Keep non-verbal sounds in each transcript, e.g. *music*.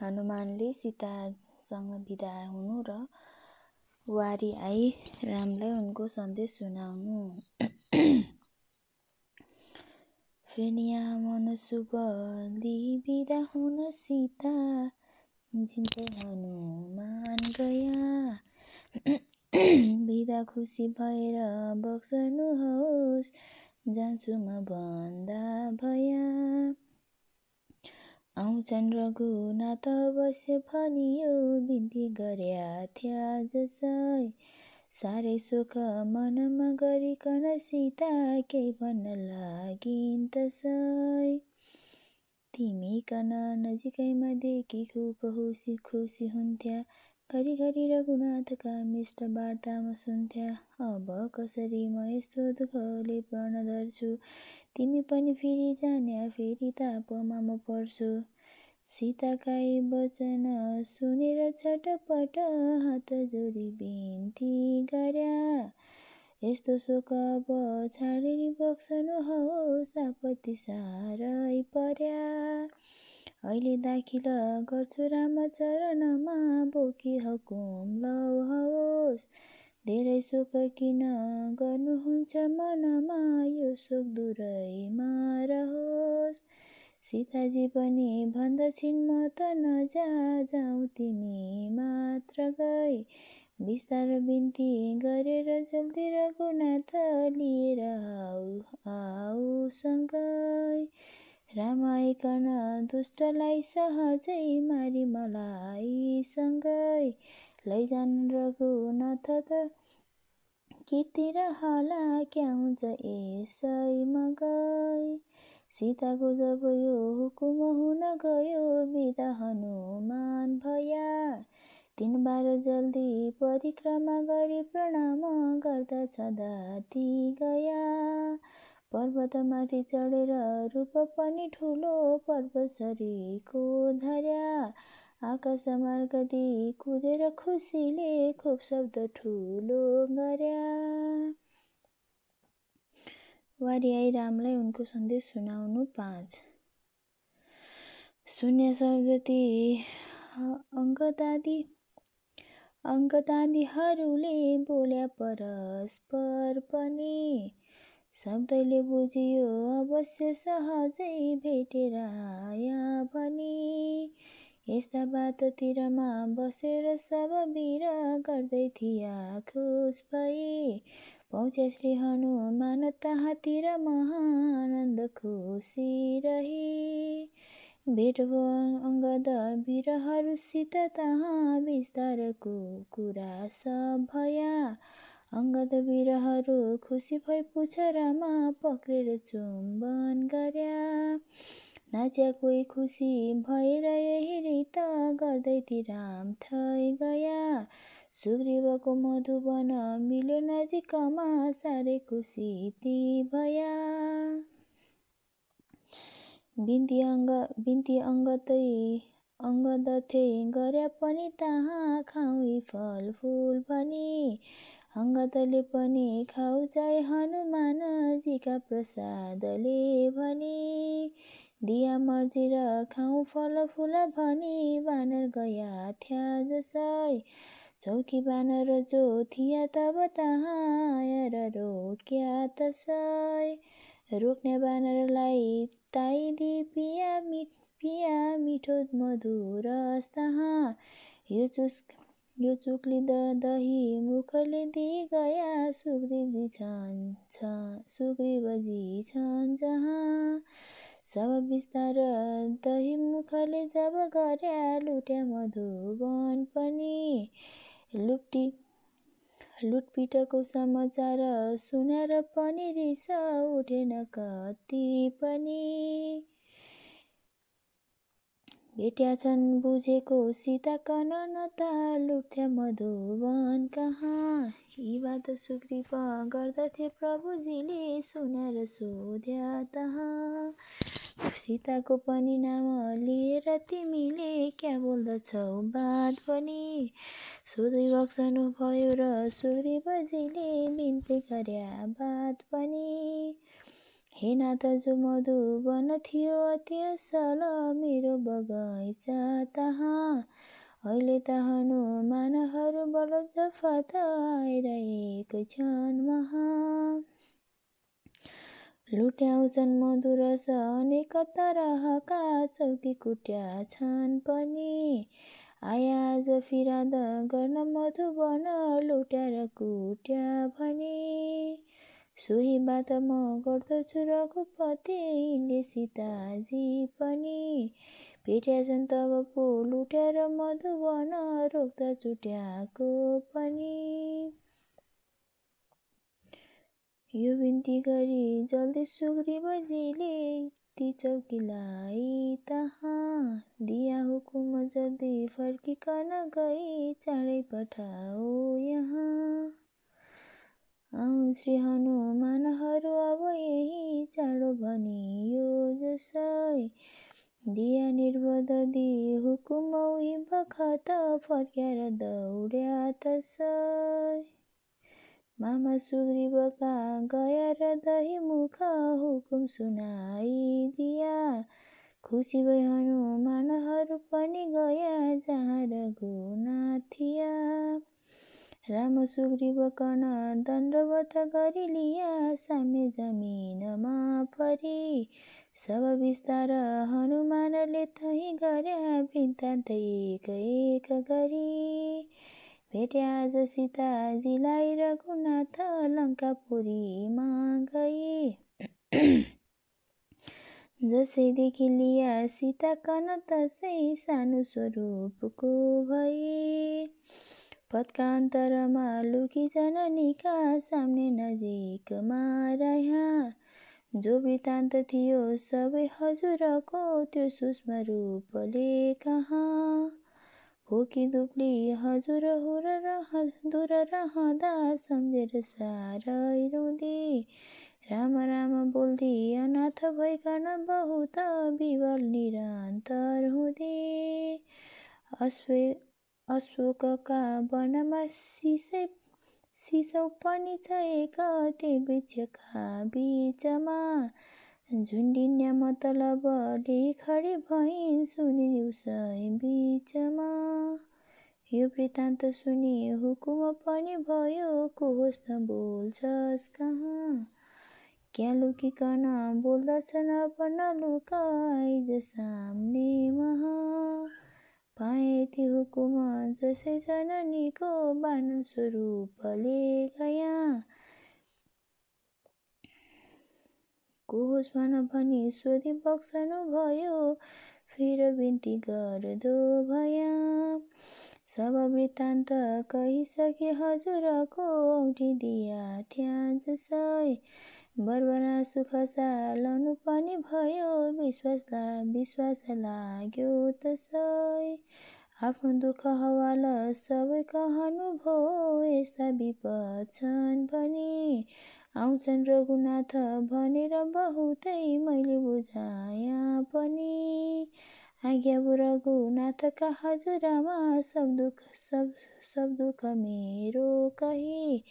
हनुमानले सीतासँग बिदा हुनु र वारी आई रामलाई उनको सन्देश सुनाउनु। फेनिया मन शुभ बिदा हुन सीता जिन्दै हनुमान गया। *clears throat* बिदा खुसी भएर बक्सनुहोस् जान्छु म भन्दा भया। आउँछन् रघुनाथ अवश्य भनियो बिन्ती गर्या थ्या जसै। साह्रै शोक मनमा गरिकन सीता केही भन्न लागिन् तसै। तिमी कन नजिकैमा देखि खुब खुसी खुसी हुन्थ्या। घरिघरि रघुनाथका मिष्ट वार्तामा सुन्थ्या। अब कसरी म यस्तो दुःखले प्रण धर्छु? तिमी पनि फेरि जान्या फेरि तापमा म पर्छु। सीताकाई वचन सुनेर छटपट हात जोडी बिन्ती गर्या। यस्तो शोक अब छाडेर बक्सनु होस् आपत्ति साह्रै पर्या। अहिले दाखिल गर्छु रामचरणमा बोकी हुकुम लौ धेरै शोक किन गर्नुहुन्छ मनमा यो शोक दुरैमा रहोस्। सीताजी पनि भन्दछिन् म त नजा जाउँ तिमी मात्र गई। बिस्तार बिन्ती गरेर जल्दी रघुनाथ लिएर आऊ आऊ सँगै रामाइकन दुष्टलाई सहजै मारी मलाई सँगै। लैजान रघुनाथ त कीर्ति क्या हुन्छ यसै मगै। सीताको जब यो हुकुम हुन गयो बिदा हनुमान भया। तिन बार जल्दी परिक्रमा गरी प्रणाम गर्दा छदाती गया। पर्वतमाथि चढेर रूप पनि ठुलो पर्वत धर्या। आकाश मार्गदी कुदेर खुसीले खुब शब्द ठुलो गर्या वारियाई रामलाई उनको सन्देश सुनाउनु पाँच। शून्य शब्दती अङ्गदादी। अङ्गदादीहरूले बोल्या परस्पर पनि। शब्दले बुझियो अवश्य सहजै भेटेर आया भनी। यस्ता बाततिरमा बसेर सब वीर गर्दै थिया खुस भई। पहुँचे श्री हनुमान तहाँतिर महानन्द खुसी रही। भेट अङ्गद वीरहरूसित तहाँ विस्तारको कुरा सब भया। अङ्गद वीरहरू खुसी भई पुछरमा पक्रेर चुम्बन गर्या। नाच्या कोही खुसी भएर यही रित गर्दै राम थै गया। सुग्रीवको मधुवन मिल्यो नजिकमा साह्रै खुसी ती भया। बिन्ती अङ्ग बिन्ती अङ्गतै अङ्गदथे गर्या पनि तहाँ खाउँ फल भनी। अङ्गदले पनि जाय हनुमानजीका प्रसादले भनी। दिया र खाउँ फल फुल भनी बानर गया थ्या जसै चौकी बानर जो थिया तब तहाँ रोक्या तसै रोक्ने बानरलाई ताइदी पिया मिठ पिया मिठो मधुर तहाँ यो चुस यो चुक्ली द दही मुखले दिई गया सुग्रीवजी छन् सुग्रीवजी छन् जहाँ। सब बिस्तार दही मुखले जब गर्या लुट्या मधुवन पनि। लुटी लुटपिटको समाचार सुनेर पनि रिस उठेन कति पनि। भेट्या छन् बुझेको सीता कननता लुट्थ्या मधुवन कहाँ? यी बात सुग्रीव गर्दथे प्रभुजीले सुनेर सोध्या तहाँ? सीताको पनि नाम लिएर तिमीले क्या बोल्दछौ बात पनि? सोधै बक्सनु भयो र सुग्रीवजीले बिन्ती गर्या बात पनि? हे नाथ जो मधुवन थियो अति असल मेरो बगैँचा तहाँ अहिले त हनुमानहरू बल जफत एक क्षण महा। लुट्याउँछन् मधुरस अनेक तरहका चौकी कुट्या छन् पनि। आया आज फिराद गर्न मधुवन लुट्याएर कुट्या भने। सोही बात म गर्दछु रघुपति यिनले सीताजी पनि। भेट्याछन् तब पो लुट्याएर मधुवन रोक्दा चुट्याएको पनि। यो बिन्ती गरी जल्दी सुग्रीवजीले ती चौकीलाई तहाँ दिया हुकुम जल्दी फर्किकन गई चाँडै पठाऊ यहाँ। आउन् श्री हनुमानहरू अब यही चाँडो भनियो जसै दिया निर्बोध दि हुकुम बखत फर्क्याएर दौड्या तसै मामा सुग्रीवका र दही मुख हुकुम सुनाइदिया खुसी भई हनुमानहरू पनि गया जहाँ रघुनाथ राम सुग्रीवकन दण्डवत गरी लिया साम्य जमिनमा परी सब विस्तार हनुमानले तही गर्या वृत्तान्त एक एक गरी। भेट्या आज सीताजीलाई रघुनाथ लङ्कापुरीमा गई *clears throat* जसैदेखि लिया सीता कन तसै सानो स्वरूपको भई। पत्कान्तरमा लुकी जननीका सामने नजिकमा रह्या जो वृत्तान्त थियो सबै हजुरको त्यो सूक्ष्म रूपले कहाँ? भोकी दुप्ली हजुर हुर रह दूर रहँदा सम्झेर साह्रै रुँदी। राम राम बोल्दी अनाथ भइकन बहुत विवल निरन्तर हुँदी। अश्वे अशोकका वनमा सिसै सिसौ पनि छ एक त्यो वृक्षका बिचमा। झुन्डिन्या मतलबले खडी भइन् सुनि उसै बिचमा। यो वृत्तान्त सुनि हुकुम पनि भयो को होस् न बोल्छस् कहाँ? क्या लुकिकन बोल्दछन् अब नलुक आइज सामने महा पाए ती हुकुम जसै जननीको बानन स्वरूपले गया। भन भनी सोधी बक्सनु भयो फिर बिन्ती गर्दो भया। सब वृत्तान्त कहिसके हजुरको औठी दिया थ्या जसै बर्बरा सुख सालनु पनि भयो विश्वास विश्वास लाग्यो तसै। आफ्नो दुःख हवाल सबै कहनु भो यस्ता विपद छन् भने आउँछन् रघुनाथ भनेर बहुतै मैले बुझाया पनि। आज्ञा रघुनाथका हजुरमा सब दुःख सब सब दुःख मेरो कही।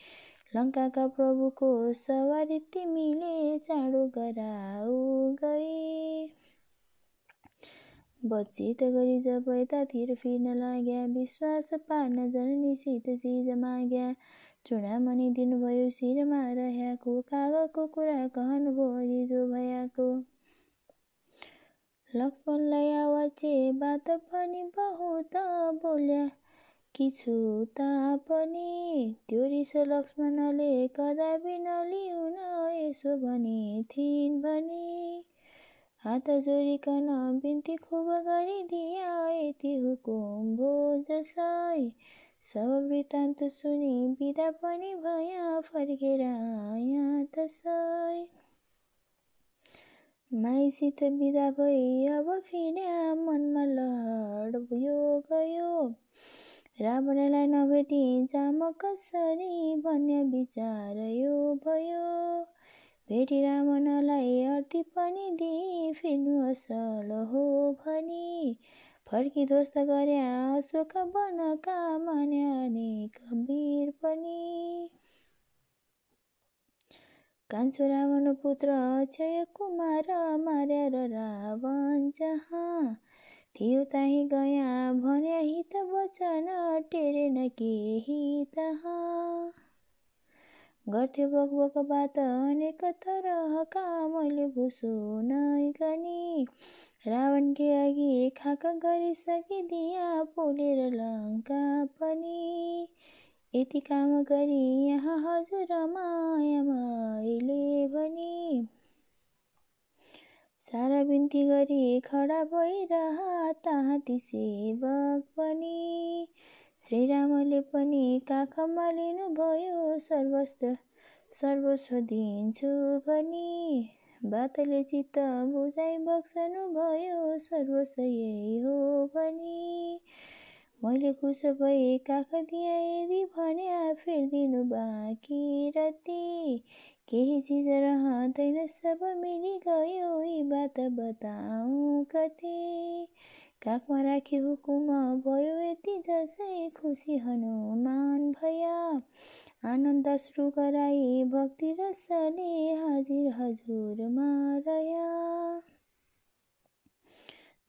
लङ्काका प्रभुको सवारी तिमीले चाँडो गराऊ गई। बचित गरी जब यतातिर फिर्न लाग्या विश्वास पार्न जननीसित चिज माग्या। चुडामणि दिनुभयो शिरमा रहेको कागको कुरा कहनुभयो जो भयाको। लक्ष्मणलाई आवाजे बात पनि बहुत बोल्या। छु तापनि त्यो रिस लक्ष्मणले कदापि नलिउन यसो थिइन् भने। हात जोडिकन बिन्ती खुब गरिदिया यति हुकुम भो जसै। सब वृत्तान्त सुनि बिदा पनि भया फर्केर आया तसै। माइसित बिदा भई अब फिर्या मनमा लहड यो गयो। रावणलाई नभेटी जाम कसरी भन्ने विचार यो भयो। भेटी रावणलाई अर्थी पनि दिई फिर्नु असल हो भनी। फर्की ध्वस्त गर्या अशोक वनका मान्या अनेक वीर पनि कान्छो रावण पुत्र अक्षय कुमार मारेर रावण जहाँ थियो ताही गया भन्या हित वचन टेरेन केही तहाँ गर्थ्यो बकबक बात अनेक तरहका मैले भुसो नै गनी रावणकै अघि खाक गरिसकिदिया पोलेर लङ्का पनि यति काम गरी यहाँ हजुर माया मैले भनी सारा बिन्ती गरी खडा भइरह तहाँ ती सेवक पनि। श्रीरामले पनि काखमा लिनुभयो सर्वस्त्र सर्वस्व दिन्छु भनी। बातले चित्त बुझाइ बक्सनु भयो सर्वस्व यही हो भनी। मैले खुस भई काख दिएँ यदि भन्या फेरिदिनु बाँकी रति केही चिज रहँदैन सब मिली गयो यी बात बताऊ कति। काखमा राखी हुकुम भयो यति जसै खुसी हनुमान भया। आनन्द सुरु गराई भक्ति रसले हाजिर हजुरमा रया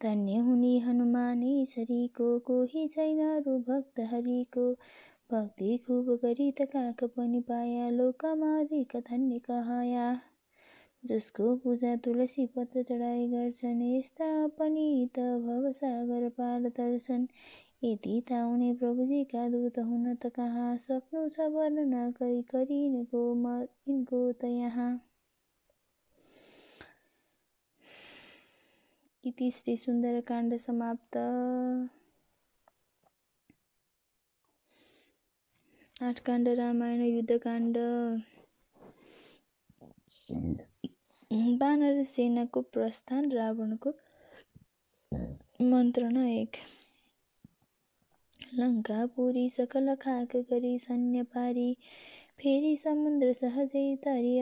धन्य हुने हनुमान शरीको कोही छैन रु भक्त हरिको भक्ति खुब गरी त काक पनि पाया लोकमा अधिक धन्य कहाया। जसको पूजा तुलसी पत्र चढाइ गर्छन् यस्ता पनि त भवसागर पार दर्शन यति ताउने प्रभुजीका दूत हुन त कहाँ? सक्नु छ वर्णन करी करी यिनको म यिनको त यहाँ। इति श्री सुन्दरकाण्ड समाप्त। आठकाण्ड रामायण युद्धकाण्ड। बानर सेनाको प्रस्थान रावणको मन्त्रणा एक। लङ्कापुरी सकल खाक गरी सैन्य पारी फेरि समुद्र सहजै तरी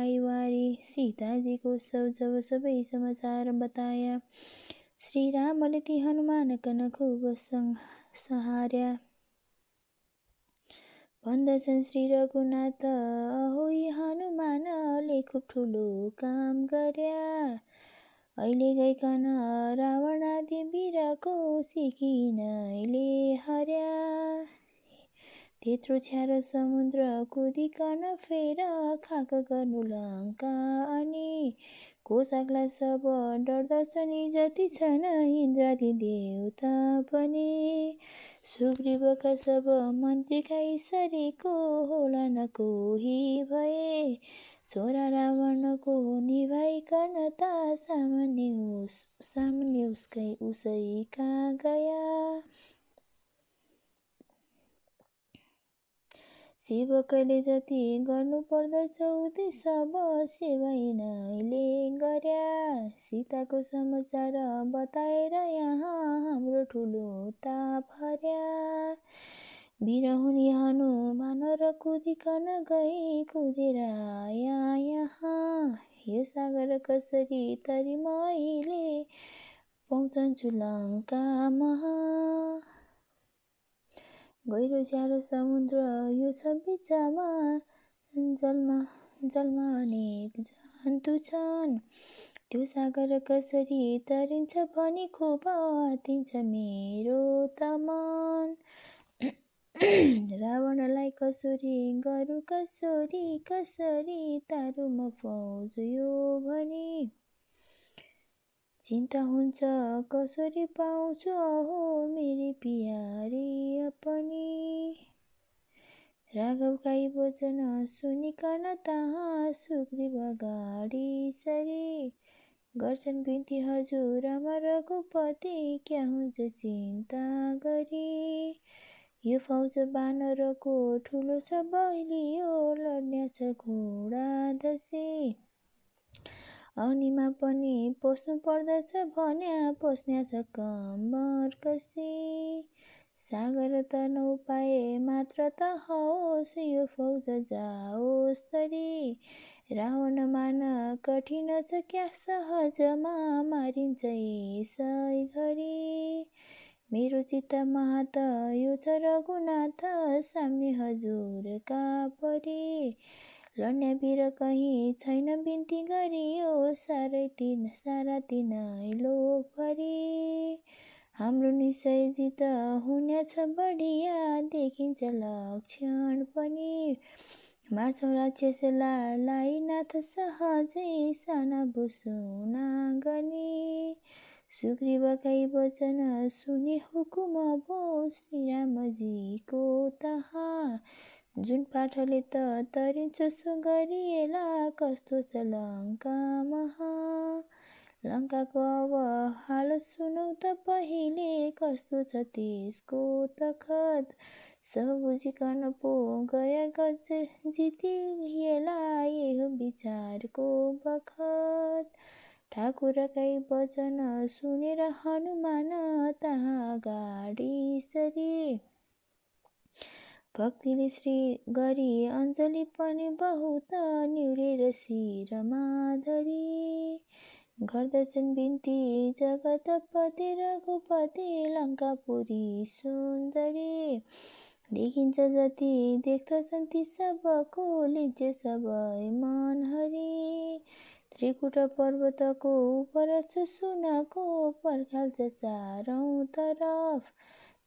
आइवारी। सीताजीको सब जब सबै समाचार बताया श्रीरामले ती हनुमान कन खुब सहार्या। भन्दछन् श्री रघुनाथ अहो हनुमानले खुब ठुलो काम गर्या। अहिले गइकन रावणादि वीरको सिकिनैले हर्या। त्यत्रो छ्यारो समुद्र कुदिकन फेर खाक गर्नु लङ्का अनि कोसाग्ला सब डर्दछन् जति छन् इन्द्रादि देउता पनि। सुग्रीवका सब मन्त्रीका इसरीको होला न कोही भए। छोरा रावणको निभाइकन त सामान्य उस सामान्य उसकै उसैका गया। सेवकले जति गर्नु पर्दछ उति सब सेवाइनैले गर्या सीताको समाचार बताएर यहाँ हाम्रो ठुलो हर्या बिरहुनी हनुमान र कुदिकन गई कुदेर यहाँ। यो सागर कसरी तरी मैले पाउँछु लङ्कामा गहिरो ज्यारो समुद्र यो छ बिचमा। जलमा जलमा अनेक जन्तु छन्। त्यो सागर कसरी तरिन्छ भनी खुब आतिन्छ मेरो तमन। *clears throat* रावणलाई कसरी गरु कसरी कसरी तारु म फौज यो भनी। चिन्ता हुन्छ कसरी पाउँछु अहो मेरी पियारी अपनी। राघवका वचन सुनिकन तहाँ सुग्रीव गाडी सरी। गर्छन् बिन्ती हजुर रघुपति क्या हुन्छ चिन्ता गरी। यो फौज बानरको ठुलो छ बलियो लड्ने छ घोडा दसी अग्निमा पनि पस्नु पर्दछ भन्या पस्ने छ कम्मर कसी। सागर त नौपाए मात्र त होस् यो फौज जाओस् तरी। रावण मान कठिन छ क्या सहजमा मारिन्छ घरी. मेरो चित्त मात यो छ रघुनाथ साम्य हजुरका परे. लड्ने बिर कहीँ छैन बिन्ती गरियो साह्रै तिन सारा तिनै लोकभरि हाम्रो निश्चय जित हुनेछ बढिया देखिन्छ लक्षण पनि. मार्छौँ राक्षसलाई नाथ सहजै साना बुसुना गनी सुग्रीवकै वचन सुनि हुकुम भो श्रीरामजीको तहा जुन पाठले त तरिन्छ सो गरिएला कस्तो छ लङ्का महा लङ्काको अब हाल सुनौ त पहिले कस्तो छ त्यसको तखत सब बुझिकन पो गया गज जितिएला यो विचारको बखत। ठाकुरकै वचन सुनेर हनुमान तहाँ गाडी सरी। भक्तिले श्री गरी अञ्जली पनि बहुत निउरेर शिरमा धरी। गर्दछन् बिन्ती जगतपति रघुपति लङ्कापुरी सुन्दरी। देखिन्छ जति देख्दछन् ती सबको लिज्जे सबै मन हरि। त्रिकुट पर्वतको छ सुनको पर्खाल्छ चारौँ तरफ।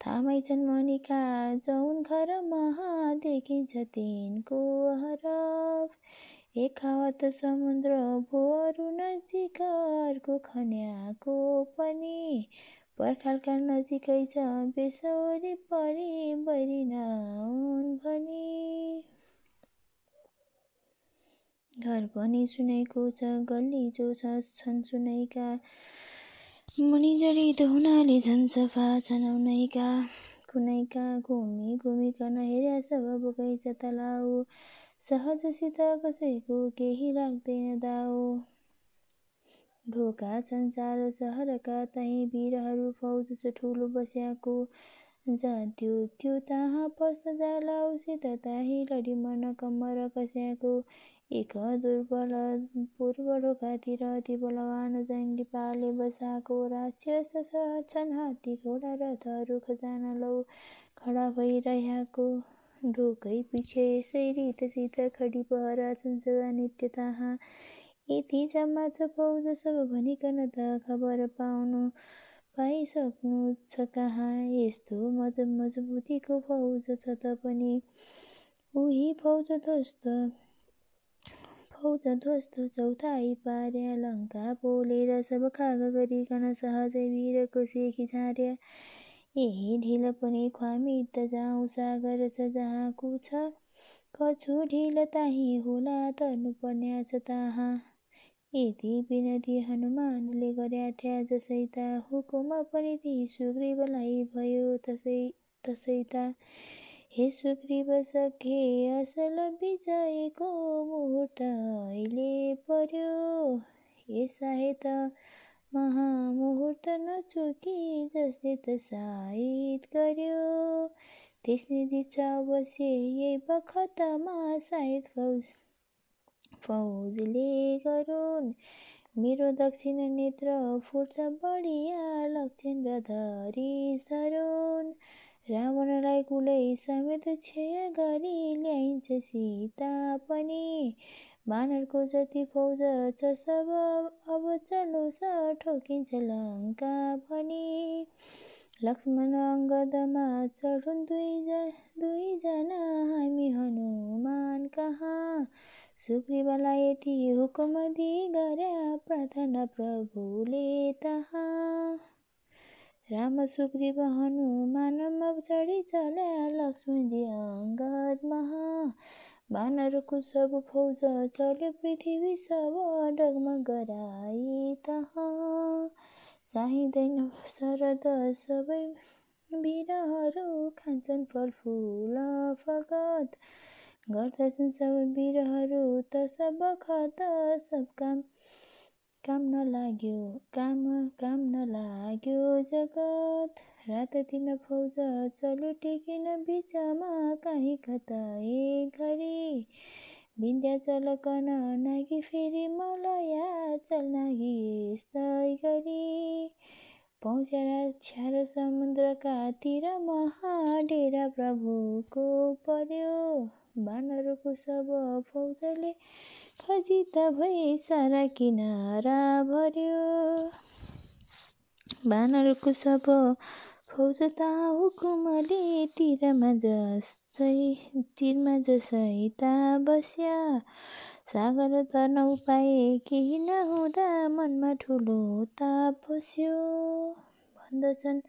थामै छन् मणिका जौन घर महा देखिन्छ तिनको हरफ। एक हावा समुद्र भोहरू नजिक अर्को खन्याको पनि पर्खालका नजिकै छ बेसवरी परि बैरी नहुन् भनी। घर पनि सुनेको छ गल्ली जो छन् सुनैका। मुनि जडित हुनाले झन् सफा छन् औनैका कुनैका घुमी घुमिकन हेर्या सब बोकैछ तलाउ। सहजसित कसैको केही लाग्दैन दाउ। ढोका संसार सहरका तहीँ वीरहरू फौज ठुलो बस्याको जान्थ्यो। त्यो तहाँ पस्न जाला उसित ताही लडी मन कम्मर कस्याको। एक दुर्बल पूर्व ढोकातिर अति बलवान जङ्गी पाले बसाएको राक्षस छन् हात्ती घोडा रथहरू खजाना लौ खडा भइरहेको। ढोकै पछि यसै रितसित खडी पहरा छन् सदा नित्य ताहा यति जम्मा छ फौज सब भनिकन त खबर पाउनु पाइसक्नु छ कहाँ? यस्तो मज मजबुतीको फौज छ त पनि। उही फौज ध्वस्त फौज ध्वस्त चौथाइ पार्या। लङ्का बोलेर सब खाग गरिकन सहजै वीरको सेखी झार्या। यही ढिल पनि ख्वामी त जाउँ सागर छ जहाँको छ। कछु ढिल ताही होला तर्नु पर्ने ताहाँ। यति विनती हनुमानले जसै त हुकुम ती सुग्रीवलाई भयो तसै तसै त हे सुग्रीव सखे असल विजयको मुहुर्त अहिले पर्यो। यसा त महामुहुर्त नचुकी जसले त साइत गर्यो। त्यसले दिन्छ अवश्य यही बखतमा सायद फौज फौजले गरून्। मेरो दक्षिण नेत्र फुट्छ बढिया लक्षण र धरी सरुन्। रावणलाई कुलै समेत क्षय गरी ल्याइन्छ सीता पनि। बानरको जति फौज छ सब अब चलोस ठोकिन्छ लङ्का भनी लक्ष्मण अङ्गदमा चढुन् दुई दुईजना हामी हनुमान कहाँ? सुग्रीवलाई यति हुकुम दिई गर्या प्रार्थना प्रभुले तहाँ। राम सुग्रीव हनुमानमा चढी चल्या लक्ष्मणजी अङ्गद महा। बानरको सब फौज चल्यो पृथ्वी सब डगमग गराई तहाँ चाहिँदैन शरद सबै वीरहरू खान्छन् फलफुल फगत गर्दछन् सब वीरहरू त सब खत सब काम काम नलाग्यो काम काम नलाग्यो जगत। रात दिन फौज चल्यो टेकिन बिचमा काहीँ कतै घरी। विन्ध्याचलकन नागी फेरि मलया चल नागी यस्तै गरी। पहुँचेर छ्यार समुद्रका तिर महाडेरा प्रभुको पर्यो। बानरको सब फौजले खजित भई सारा किनारा भर्यो। बानरको सब फौज ता हुकुमले तिरमा जस्तै तिरमा जसै ता बस्या। सागर तर्न उपाय केही नहुँदा मनमा ठुलो ताप बस्यो। भन्दछन्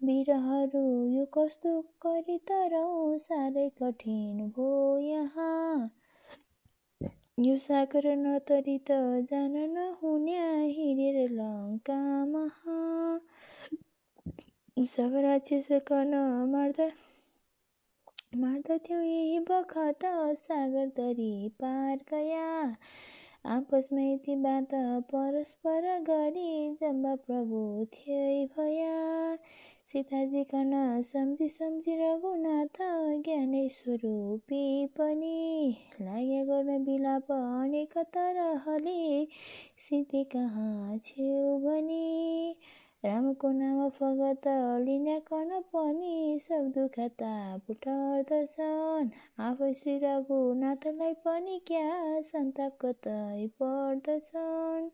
वीरहरू यो कस्तो गरी तरौँ साह्रै कठिन भो यहाँ। यो सागर नतरी त जान नहुन्या हिँडेर लङ्का महा। सब राक्षसकन मार्दा मार्दथ्यो यही बखत सागर तरी पार गया। आपसमा यति बात परस्पर गरी जम्बा प्रभु थिए भया। सीताजी कन सम्झी सम्झी रघुनाथ ज्ञानेश्वरूपी पनि लाग्या गर्न बिलाप अनेक तरहले सिद्धि कहाँ छेउ भनी? रामको नाम फगत लिन्याकन पनि? सब दुःख ताप टर्दछन् आफै श्री रघुनाथलाई पनि क्या सन्ताप कतै पर्दछन्?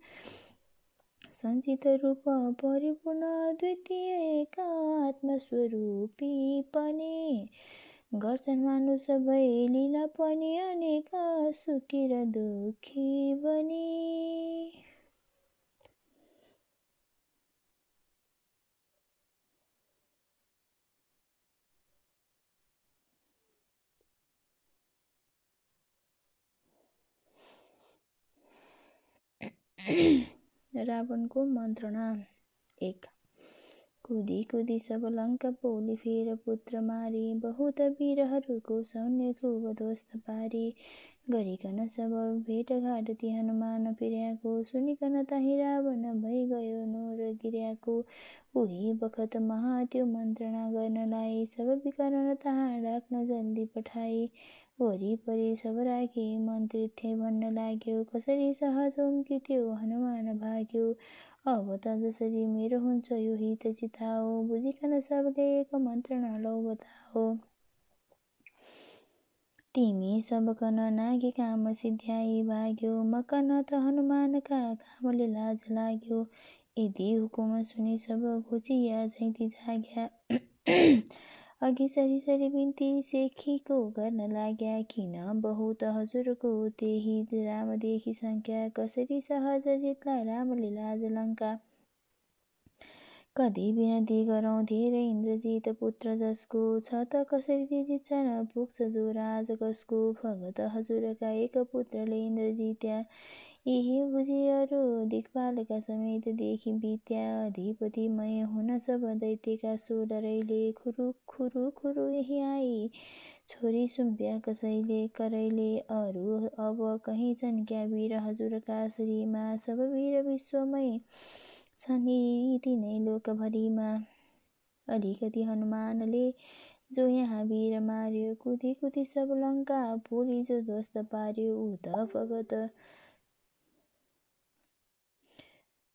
सञ्चित रूप परिपूर्ण द्वितीय आत्मस्वरूपी पनि। गर्छन् मानु सबै लीला पनि अनेक सुखी र दुःखी बनी। रावणको मन्त्रणा एक। कुदी कुदी सब लङ्का पोली फेर पुत्र मारी बहुत वीरहरूको सैन्यको ध्वस्त पारी। गरिकन सब भेटघाट ती हनुमान फिर्याको सुनिकन तही रावण भइ गयो नोर गिर्याको। उही बखत महा त्यो मन्त्रणा गर्नलाई सब विकरण तहाँ राख्न जल्दी पठाई। वरिपरि सब राखी मन्त्री थिए भन्न लाग्यो कसरी सहज उम्की त्यो हनुमान भाग्यो। अब त जसरी मेरो हुन्छ यो हित चिताओ बुझिकन सबले एक मन्त्रणा लौ बताओ। तिमी सबकन नागी काम सिद्ध्याई भाग्यो। मकन त हनुमानका कामले लाज लाग्यो। यदि हुकुम सुनि सब घोचिया झैँती जाग्या। अघि सरी सरी बिन्ती सेखीको गर्न लाग्या किन? बहुत हजुरको त्यही राम देखि सङ्ख्या कसरी सहज जित्ला रामले लाज लङ्का? कति विनती गरौँ धेरै इन्द्रजित पुत्र जसको छ त कसरी जित्छन् पुग्छ जो राज कसको? भगत हजुरका एक पुत्रले बुझी अरू दिक्पालका समेत देखि बित्या। अधिपतिमय हुन सब दैत्यका सो डरैले खुरु खुरु खुरु यही आई। छोरी सुम्प्या कसैले करैले अरू अब कहीँ छन् क्या वीर हजुरका श्रीमा? सब वीर विश्वमय। छन् यी तिनै लोकभरिमा अलिकति हनुमानले जो यहाँ वीर मार्यो कुदी कुदी सब लङ्का पुरी जो ध्वस्त पार्यो ऊ त फगत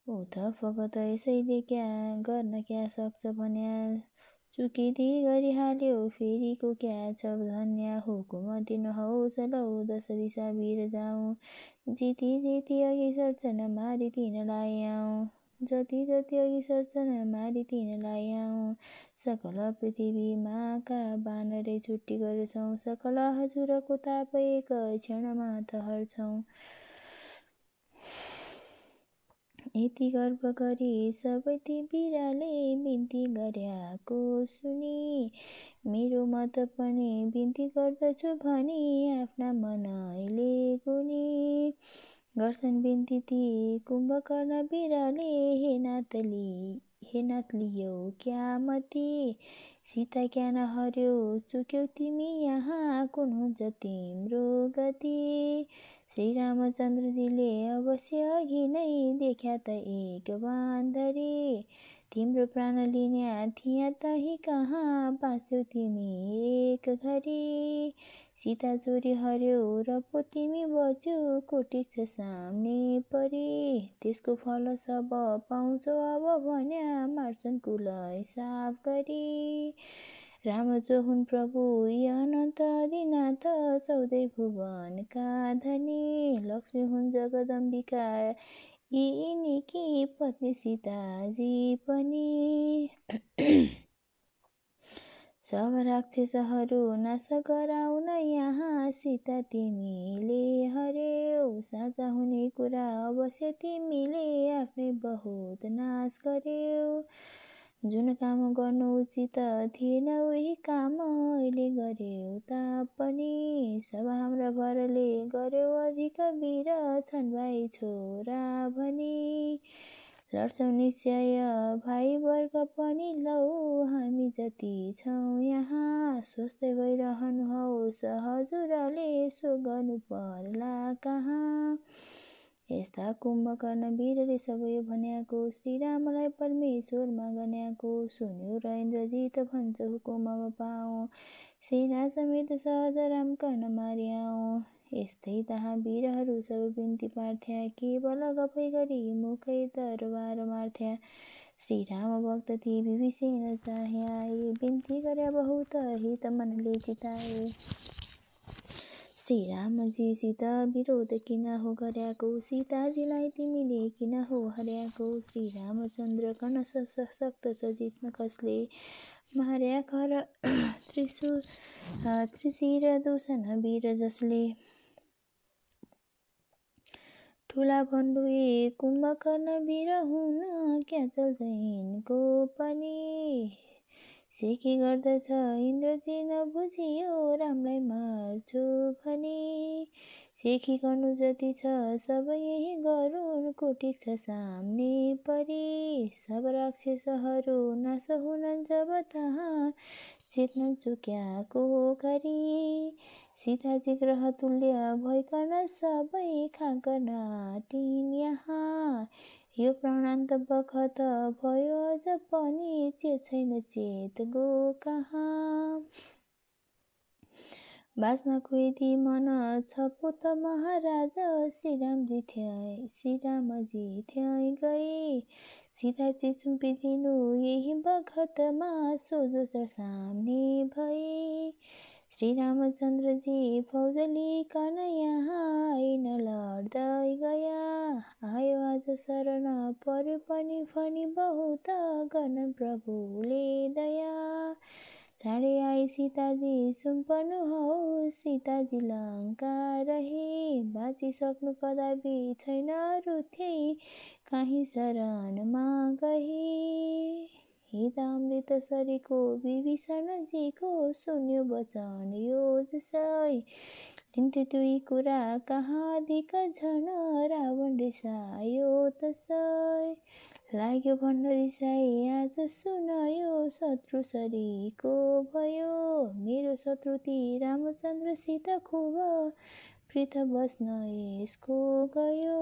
ऊ त फगत यसैले क्या गर्न क्या सक्छ भन्या चुकिदी गरिहाल्यो फेरिको क्या छ धन्या हुकुम दिनुहोस् लौ दश दिशा वीर जाउँ जिति जिति अघि सर्छन मारि तिनलाई आउँ जति जति अघि सर्छन मारि तिनलाई आउँ। सकल पृथ्वीमाका बानरै छुट्टी गर्छौँ सकल हजुरको ताप एक क्षणमा त हर्छौँ यति गर्व गरी सबै ती बिराले बिन्ती गर्याको सुनि। मेरो मत पनि बिन्ती गर्दछु भनी आफ्ना मनैले गुनी। गर्छन् बिन्ती ती कुम्भकर्ण बिराले हे नातली हे नाथ लियो क्या मती सीता क्या नहर्यो चुक्यौ तिमी यहाँ कुन हुन्छ तिम्रो गति। श्रीरामचन्द्रजीले अवश्य अघि नै देख्या त एक बाँदरी। तिम्रो प्राण लिन्या थिया तही कहाँ बाँच्यौ तिमी एक घरी? सीता चोरी हर्यो र पो तिमी कोटिक छ सामने परी। त्यसको फल सब पाउँछौ अब भन्या मार्छन् कुलै साफ गरी। राम जो हुन् प्रभु अनन्त दिनाथ चौधै भुवनका धनी लक्ष्मी हुन् जगदम्बिका यिनीकी पत्नी सीताजी पनि। सब राक्षसहरू नाश गराउन यहाँ सीता तिमीले हर्यौ साझा हुने कुरा अवश्य तिमीले आफ्नै बहुत नाश गर्यौ। जुन काम गर्नु उचित थिएन उही काम अहिले गर्यौ तापनि। सब हाम्रा भरले गर्यौ अधिक वीर छन् भाइ छोरा भनी। लड्छौ निश्चय भाइ वर्ग पनि लौ। हामी जति छौँ यहाँ स्वस्थ भइरहनु हौस् हजुरले सो गर्नु पर्ला कहाँ? यस्ता कुम्भकर्ण वीरले सबै भन्याको श्रीरामलाई परमेश्वरमा गन्याको सुन्यो र इन्द्रजित भन्छ हुकुममा पाऊ सेना समेत सहज राम कर्ण यस्तै तहाँ वीरहरू सब बिन्ती पार्थ्या केवल गफै गरी मुखै तरबार मार्थ्या श्रीराम भक्त ती विभीषण चाह्याए बिन्ती गरे बहुत हित मनले चिताए श्रीरामजीसित विरोध किन हो गर्याको सीताजीलाई तिमीले किन हो हर्याएको श्रीरामचन्द्र कर्ण सशक्त छ जित्न कसले? मार्या खर *clears throat* त्रिशु त्रिशिर दूषण वीर जसले ठुला भण्डुए कुम्भकर्ण वीर हुन क्या चल्छ यिनको पनि। सेकी गर्दछ इन्द्रजी नबुझियो रामलाई मार्छु भनी। सेकी गर्नु जति छ सबै यही गरून् कोटिक छ सामने परी। सब राक्षसहरू नाश हुनन् जब तहाँ चेतन चुक्याको गरी सीताजी ग्रह तुल्य भइकन सबै खाकन आटिन् यहाँ। यो प्राणान्त बखत भयो अझ पनि चेत छैन चेत गो कहाँ। बाँच्नको यदि मन छ पुत महाराज श्रीरामजी थिए श्रीरामजी थिए गए। सीताजी सुम्पिदिनु यही बखतमा सोझो सामने भए। श्रीरामचन्द्रजी फौज लिकन यहाँ आइन लड्दै गया। आयो आज शरण पर्यो पनि फनी बहुत गर्न प्रभुले दया। चाँडै आई सीताजी सुम्पनु हौ। सीताजी लङ्का रहे। बाँचिसक्नु कदापि छैन अरू थिए काहीँ शरणमा गए हितामृत सरीको विभीषणजीको सुन्यो वचन यो जसै लिन्थ्यो त्यही कुरा अधिक झन रावण रिसायो तसै लाग्यो भन्न रिसाई आज सुनायो शत्रु सरीको भयो। मेरो शत्रु ती रामचन्द्रसित खुब प्रिथ बस्न यसको गयो।